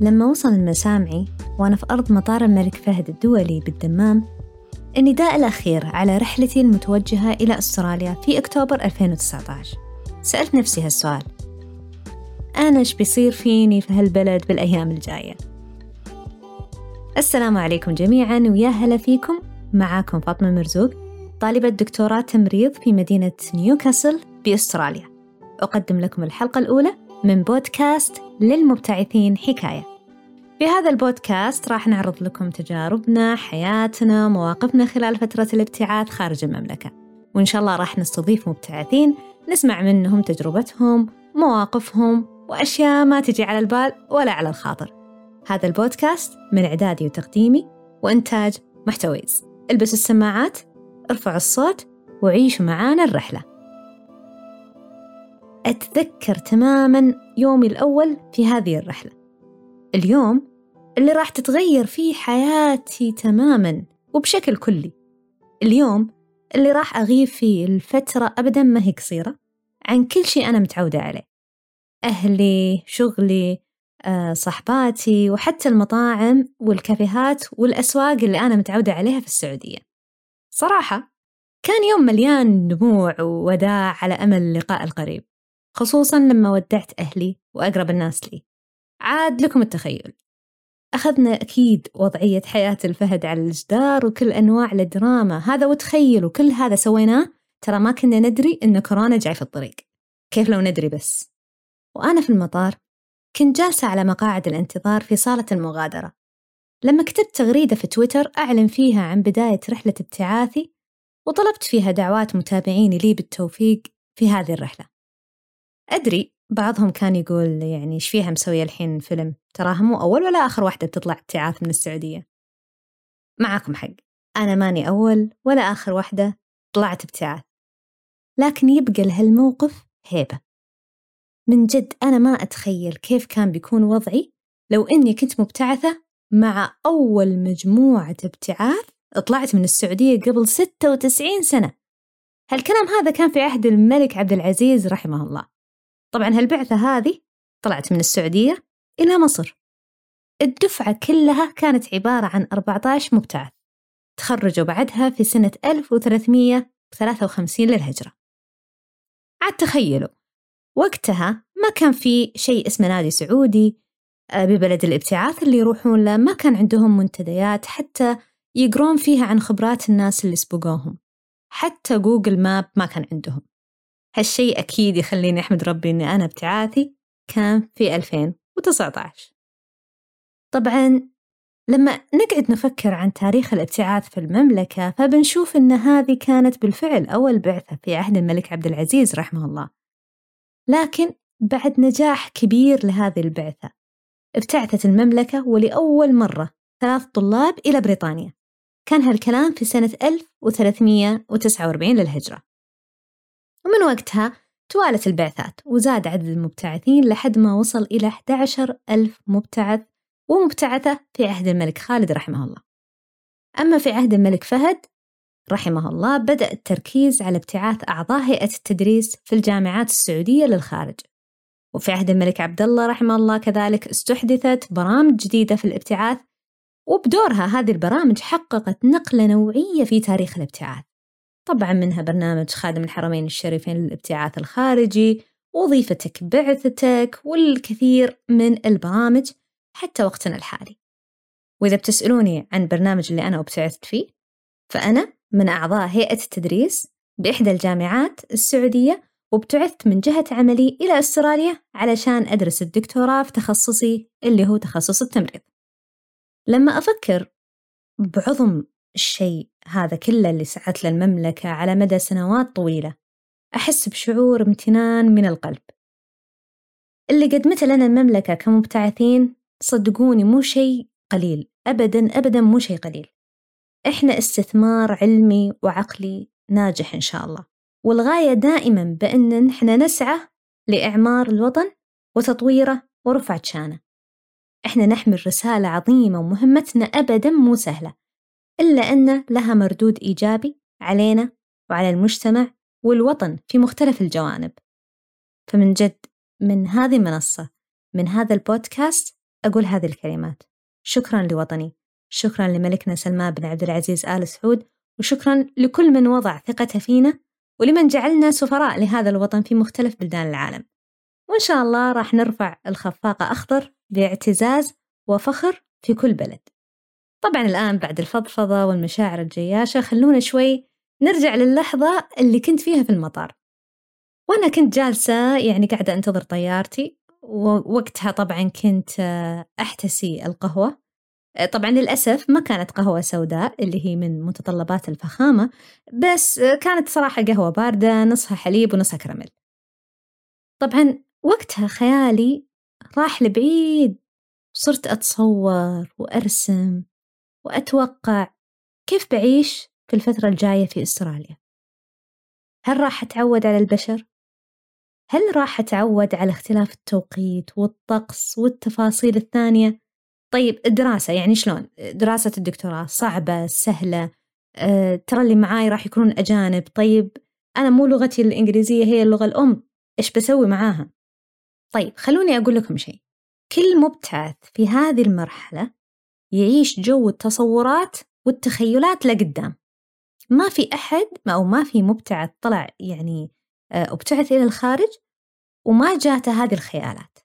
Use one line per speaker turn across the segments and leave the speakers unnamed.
لما وصل المسامعي وأنا في أرض مطار الملك فهد الدولي بالدمام النداء الأخير على رحلتي المتوجهة إلى أستراليا في أكتوبر 2019 سألت نفسي هالسؤال أنا إيش بيصير فيني في هالبلد بالأيام الجاية؟ السلام عليكم جميعا ويا هلا فيكم. معاكم فاطمة مرزوق طالبة دكتوراه تمريض في مدينة نيوكاسل بأستراليا. أقدم لكم الحلقة الأولى من بودكاست للمبتعثين حكاية. في هذا البودكاست راح نعرض لكم تجاربنا حياتنا مواقفنا خلال فترة الابتعاث خارج المملكة. وإن شاء الله راح نستضيف مبتعثين نسمع منهم تجربتهم مواقفهم وأشياء ما تجي على البال ولا على الخاطر. هذا البودكاست من إعدادي وتقديمي وإنتاج محتويز. البسوا السماعات ارفعوا الصوت وعيشوا معانا الرحلة. أتذكر تماما يومي الأول في هذه الرحلة. اليوم اللي راح تتغير فيه حياتي تماما وبشكل كلي. اليوم اللي راح أغيب فيه الفترة أبدا ما هي قصيرة عن كل شيء أنا متعودة عليه. أهلي شغلي آه، صحباتي وحتى المطاعم والكافيهات والأسواق اللي أنا متعودة عليها في السعودية. صراحة كان يوم مليان دموع ووداع على أمل اللقاء القريب خصوصا لما ودعت أهلي وأقرب الناس لي. عاد لكم التخيل. أخذنا أكيد وضعية حياة الفهد على الجدار وكل أنواع الدراما. هذا وتخيلوا كل هذا سويناه ترى ما كنا ندري إن كورونا جاي في الطريق. كيف لو ندري بس. وأنا في المطار كنت جالسة على مقاعد الانتظار في صالة المغادرة. لما كتبت تغريدة في تويتر أعلن فيها عن بداية رحلة ابتعاثي وطلبت فيها دعوات متابعيني لي بالتوفيق في هذه الرحلة. أدري بعضهم كان يقول يعني إيش فيها مسوية الحين فيلم؟ تراها مو أول ولا آخر واحدة بتطلع ابتعاث من السعودية. معاكم حق. أنا ماني أول ولا آخر واحدة طلعت ابتعاث. لكن يبقى لهالموقف هيبة. من جد أنا ما أتخيل كيف كان بيكون وضعي لو إني كنت مبتعثة مع أول مجموعة ابتعاث طلعت من السعودية قبل 96 سنة. هالكلام هذا كان في عهد الملك عبد العزيز رحمه الله. طبعا هالبعثة هذه طلعت من السعودية إلى مصر. الدفعة كلها كانت عبارة عن 14 مبتعث تخرجوا بعدها في سنة 1353 للهجرة. عاد تخيلوا وقتها ما كان في شيء اسمه نادي سعودي آه، ببلد الابتعاث اللي يروحون له ما كان عندهم منتديات حتى يقرون فيها عن خبرات الناس اللي سبقوهم. حتى جوجل ماب ما كان عندهم. هالشيء أكيد يخليني أحمد ربي إني أنا ابتعاثي كان في 2019 طبعا لما نقعد نفكر عن تاريخ الابتعاث في المملكة فبنشوف إن هذه كانت بالفعل أول بعثة في عهد الملك عبد العزيز رحمه الله. لكن بعد نجاح كبير لهذه البعثة ابتعثت المملكة ولأول مرة ثلاث طلاب إلى بريطانيا. كان هالكلام في سنة 1349 للهجرة. ومن وقتها توالت البعثات وزاد عدد المبتعثين لحد ما وصل إلى 11 ألف مبتعث ومبتعثة في عهد الملك خالد رحمه الله. أما في عهد الملك فهد رحمه الله بدأ التركيز على ابتعاث أعضاء هيئة التدريس في الجامعات السعودية للخارج. وفي عهد الملك عبد الله رحمه الله كذلك استحدثت برامج جديدة في الابتعاث وبدورها هذه البرامج حققت نقلة نوعية في تاريخ الابتعاث. طبعا منها برنامج خادم الحرمين الشريفين للابتعاث الخارجي وظيفتك بعثتك والكثير من البرامج حتى وقتنا الحالي. وإذا بتسألوني عن برنامج اللي أنا ابتعثت فيه فأنا من أعضاء هيئة التدريس بإحدى الجامعات السعودية وابتعثت من جهة عملي إلى أستراليا علشان أدرس الدكتوراه في تخصصي اللي هو تخصص التمريض. لما أفكر بعظم الشيء هذا كله اللي سعت له المملكة على مدى سنوات طويلة. أحس بشعور امتنان من القلب. اللي قدمته لنا المملكة كمبتعثين صدقوني مو شيء قليل. أبدا أبدا مو شيء قليل. إحنا استثمار علمي وعقلي ناجح إن شاء الله. والغاية دائما بأن إحنا نسعى لإعمار الوطن وتطويره ورفعة شانه. إحنا نحمل رسالة عظيمة ومهمتنا أبدا مو سهلة. إلا أن لها مردود إيجابي علينا وعلى المجتمع والوطن في مختلف الجوانب. فمن جد من هذه المنصة من هذا البودكاست أقول هذه الكلمات. شكرا لوطني. شكرا لملكنا سلمان بن عبد العزيز آل سعود وشكرا لكل من وضع ثقته فينا ولمن جعلنا سفراء لهذا الوطن في مختلف بلدان العالم. وإن شاء الله راح نرفع الخفاقة أخضر باعتزاز وفخر في كل بلد. طبعا الآن بعد الفضفضة والمشاعر الجياشة خلونا شوي نرجع للحظة اللي كنت فيها في المطار. وأنا كنت جالسة يعني قاعدة أنتظر طيارتي ووقتها طبعا كنت أحتسي القهوة. طبعا للأسف ما كانت قهوة سوداء اللي هي من متطلبات الفخامة بس كانت صراحة قهوة باردة نصها حليب ونصها كراميل. طبعا وقتها خيالي راح لبعيد صرت أتصور وأرسم. وأتوقع كيف بعيش في الفترة الجاية في أستراليا هل راح أتعود على البشر؟ هل راح أتعود على اختلاف التوقيت والطقس والتفاصيل الثانية؟ طيب الدراسة يعني شلون؟ دراسة الدكتوراه صعبة سهلة أه، ترى اللي معاي راح يكونون أجانب طيب أنا مو لغتي الإنجليزية هي اللغة الأم إيش بسوي معاها؟ طيب خلوني أقول لكم شيء كل مبتعث في هذه المرحلة يعيش جو التصورات والتخيلات لقدام. ما في أحد أو ما في مبتعث طلع يعني آه، أبتعث إلى الخارج وما جاته هذه الخيالات.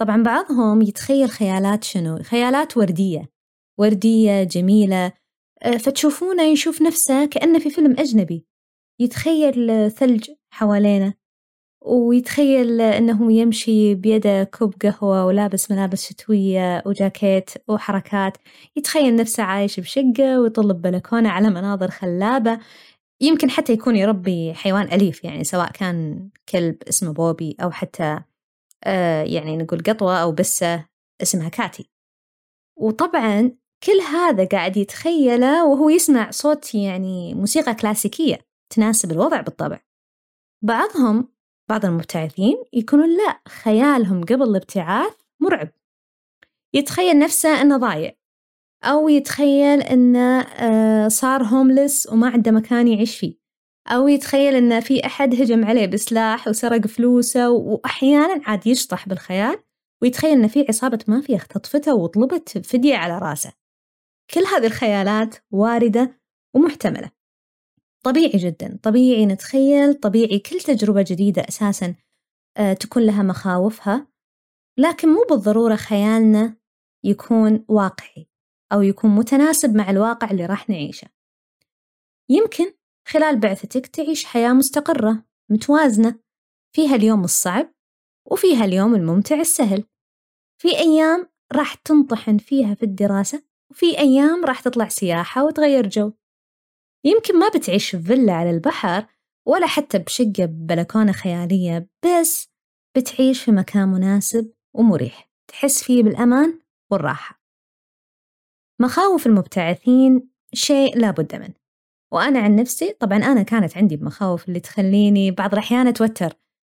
طبعا بعضهم يتخيل خيالات شنو؟ خيالات وردية. وردية جميلة. آه، فتشوفونه يشوف نفسه كأنه في فيلم أجنبي. يتخيل ثلج حوالينه. ويتخيل أنه يمشي بيده كوب قهوة ولابس ملابس شتوية وجاكيت وحركات يتخيل نفسه عايش بشقة ويطل ببلكونة على مناظر خلابة. يمكن حتى يكون يربي حيوان أليف يعني سواء كان كلب اسمه بوبي أو حتى آه يعني نقول قطوة أو بسة اسمها كاتي. وطبعا كل هذا قاعد يتخيله وهو يسمع صوت يعني موسيقى كلاسيكية تناسب الوضع بالطبع. بعضهم بعض المبتعثين يكونون لا خيالهم قبل الابتعاث مرعب. يتخيل نفسه أنه ضايع أو يتخيل أنه آه، صار هوملس وما عنده مكان يعيش فيه أو يتخيل أنه في أحد هجم عليه بسلاح وسرق فلوسه وأحيانا عاد يشطح بالخيال ويتخيل أن في عصابة مافيا اختطفته وطلبت فدية على راسه. كل هذه الخيالات واردة ومحتملة. طبيعي جدا. طبيعي نتخيل طبيعي كل تجربة جديدة أساسا آه، تكون لها مخاوفها. لكن مو بالضرورة خيالنا يكون واقعي أو يكون متناسب مع الواقع اللي راح نعيشه. يمكن خلال بعثتك تعيش حياة مستقرة متوازنة فيها اليوم الصعب وفيها اليوم الممتع السهل. في أيام راح تنطحن فيها في الدراسة وفي أيام راح تطلع سياحة وتغير جو. يمكن ما بتعيش في فيلا على البحر ولا حتى بشقة ببلكونة خيالية بس بتعيش في مكان مناسب ومريح تحس فيه بالأمان والراحة. مخاوف المبتعثين شيء لابد منه. وأنا عن نفسي طبعا أنا كانت عندي مخاوف اللي تخليني بعض الأحيان أتوتر.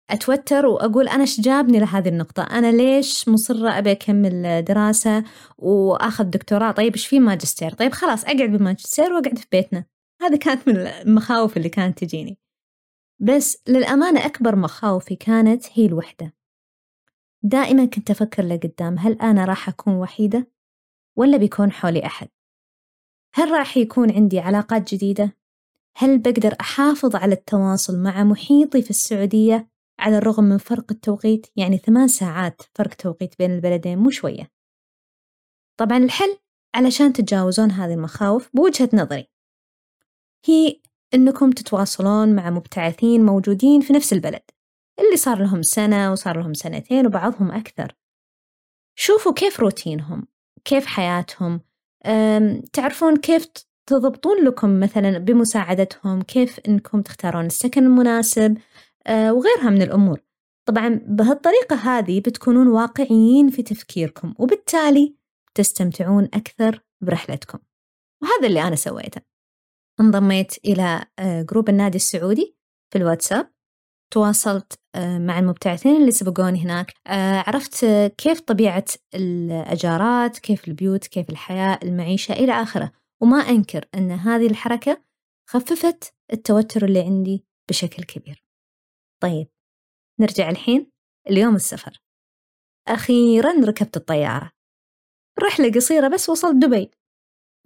أتوتر وأقول أنا إيش جابني لهذه النقطة؟ أنا ليش مصرة أبي أكمل دراسة وأخذ دكتوراه؟ طيب إيش في ماجستير؟ طيب خلاص أقعد بالماجستير وأقعد في بيتنا. هذه كانت من المخاوف اللي كانت تجيني. بس للأمانة أكبر مخاوفي كانت هي الوحدة. دائما كنت أفكر لقدام هل أنا راح أكون وحيدة ولا بيكون حولي أحد؟ هل راح يكون عندي علاقات جديدة؟ هل بقدر أحافظ على التواصل مع محيطي في السعودية على الرغم من فرق التوقيت؟ يعني ثمان ساعات فرق توقيت بين البلدين مو شوية. طبعا الحل علشان تتجاوزون هذه المخاوف بوجهة نظري. هي إنكم تتواصلون مع مبتعثين موجودين في نفس البلد اللي صار لهم سنة وصار لهم سنتين وبعضهم أكثر. شوفوا كيف روتينهم كيف حياتهم تعرفون كيف تضبطون لكم مثلا بمساعدتهم كيف إنكم تختارون السكن المناسب أه، وغيرها من الأمور. طبعا بهالطريقة هذه بتكونون واقعيين في تفكيركم وبالتالي تستمتعون أكثر برحلتكم. وهذا اللي أنا سويته. انضميت إلى آه، جروب النادي السعودي في الواتساب. تواصلت آه، مع المبتعثين اللي سبقوني هناك. آه، عرفت كيف طبيعة الأجارات كيف البيوت كيف الحياة المعيشة إلى آخره. وما أنكر أن هذه الحركة خففت التوتر اللي عندي بشكل كبير. طيب نرجع الحين اليوم السفر. أخيرا ركبت الطيارة. رحلة قصيرة بس وصلت دبي.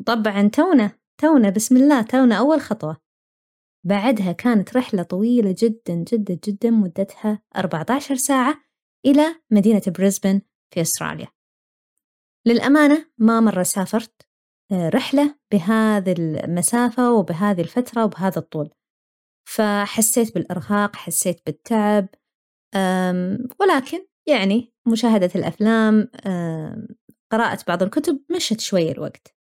طبعا تونا تونا بسم الله تونا أول خطوة. بعدها كانت رحلة طويلة جدا جدا جدا مدتها 14 ساعة إلى مدينة بريسبن في أستراليا. للأمانة ما مرة سافرت آه، رحلة بهذه المسافة وبهذه الفترة وبهذا الطول. فحسيت بالإرهاق حسيت بالتعب ولكن يعني مشاهدة الأفلام قراءة بعض الكتب مشت شوي الوقت.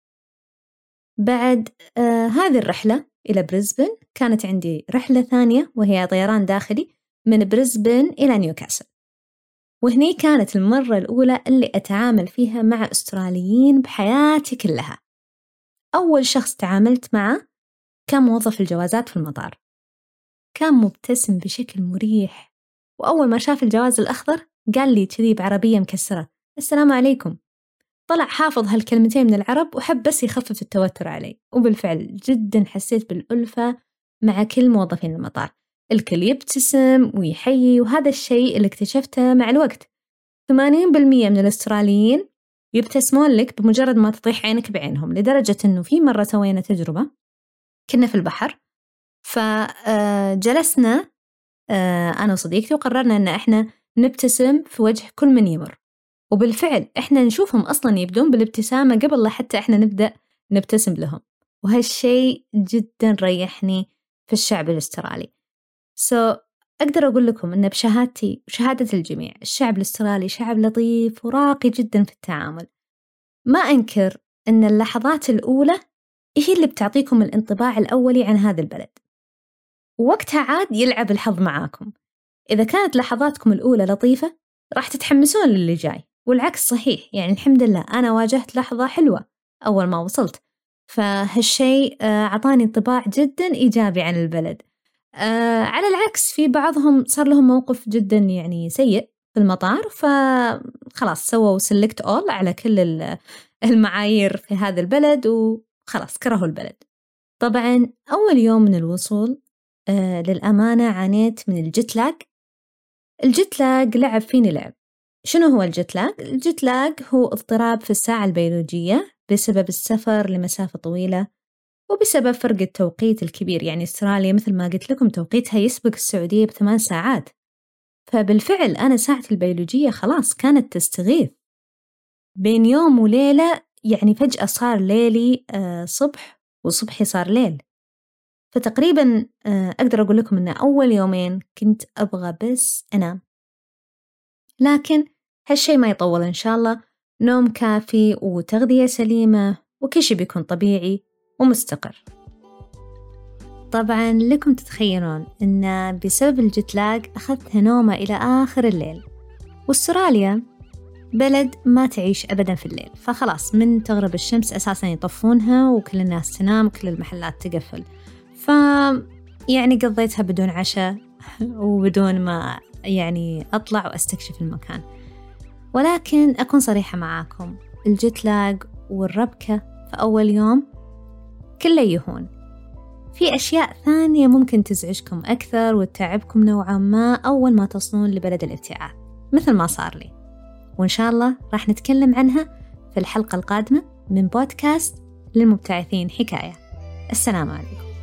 بعد آه، هذه الرحلة إلى بريسبن. كانت عندي رحلة ثانية وهي طيران داخلي من بريسبن إلى نيوكاسل. وهني كانت المرة الأولى اللي أتعامل فيها مع أستراليين بحياتي كلها. أول شخص تعاملت معه كان موظف الجوازات في المطار. كان مبتسم بشكل مريح. وأول ما شاف الجواز الأخضر قال لي كذي بعربية مكسرة. السلام عليكم. طلع حافظ هالكلمتين من العرب وحب بس يخفف التوتر علي. وبالفعل جدا حسيت بالألفة مع كل موظفين المطار. الكل يبتسم ويحيي وهذا الشيء اللي اكتشفته مع الوقت. 80% من الأستراليين يبتسمون لك بمجرد ما تطيح عينك بعينهم لدرجة أنه في مرة سوينا تجربة. كنا في البحر فجلسنا آه، أنا وصديقتي وقررنا أن إحنا نبتسم في وجه كل من يمر. وبالفعل إحنا نشوفهم أصلا يبدون بالابتسامة قبل لا حتى إحنا نبدأ نبتسم لهم. وهالشيء جدا ريحني في الشعب الأسترالي. سو so, أقدر أقول لكم أن بشهادتي وشهادة الجميع الشعب الأسترالي شعب لطيف وراقي جدا في التعامل. ما أنكر أن اللحظات الأولى هي اللي بتعطيكم الانطباع الأولي عن هذا البلد. ووقتها عاد يلعب الحظ معاكم. إذا كانت لحظاتكم الأولى لطيفة راح تتحمسون للي جاي. والعكس صحيح يعني الحمد لله أنا واجهت لحظة حلوة أول ما وصلت. فهالشيء آه، أعطاني انطباع جدا إيجابي عن البلد. آه على العكس في بعضهم صار لهم موقف جدا يعني سيء في المطار فخلاص سووا سلكت اول على كل المعايير في هذا البلد وخلاص كرهوا البلد. طبعا أول يوم من الوصول آه للأمانة عانيت من ال jet lag ال jet lag لعب فيني لعب. شنو هو ال jet lag؟ ال jet lag هو اضطراب في الساعة البيولوجية بسبب السفر لمسافة طويلة وبسبب فرق التوقيت الكبير. يعني أستراليا مثل ما قلت لكم توقيتها يسبق السعودية بثمان ساعات. فبالفعل أنا ساعتي البيولوجية خلاص كانت تستغيث. بين يوم وليلة يعني فجأة صار ليلي آه، صبح وصبحي صار ليل. فتقريبا آه، أقدر أقول لكم أن أول يومين كنت أبغى بس أنام. لكن هالشي ما يطول إن شاء الله. نوم كافي وتغذية سليمة وكل شي بيكون طبيعي ومستقر. طبعا لكم تتخيلون أن بسبب الجتلاج أخذت نومة إلى آخر الليل. وأستراليا بلد ما تعيش أبدا في الليل. فخلاص من تغرب الشمس أساسا يطفونها وكل الناس تنام وكل المحلات تقفل. ف يعني قضيتها بدون عشاء وبدون ما يعني أطلع وأستكشف المكان. ولكن أكون صريحة معاكم. الجتلاج والربكة في أول يوم كله يهون. في أشياء ثانية ممكن تزعجكم أكثر وتتعبكم نوعا ما أول ما تصلون لبلد الابتعاث مثل ما صار لي. وإن شاء الله راح نتكلم عنها في الحلقة القادمة من بودكاست للمبتعثين حكاية. السلام عليكم.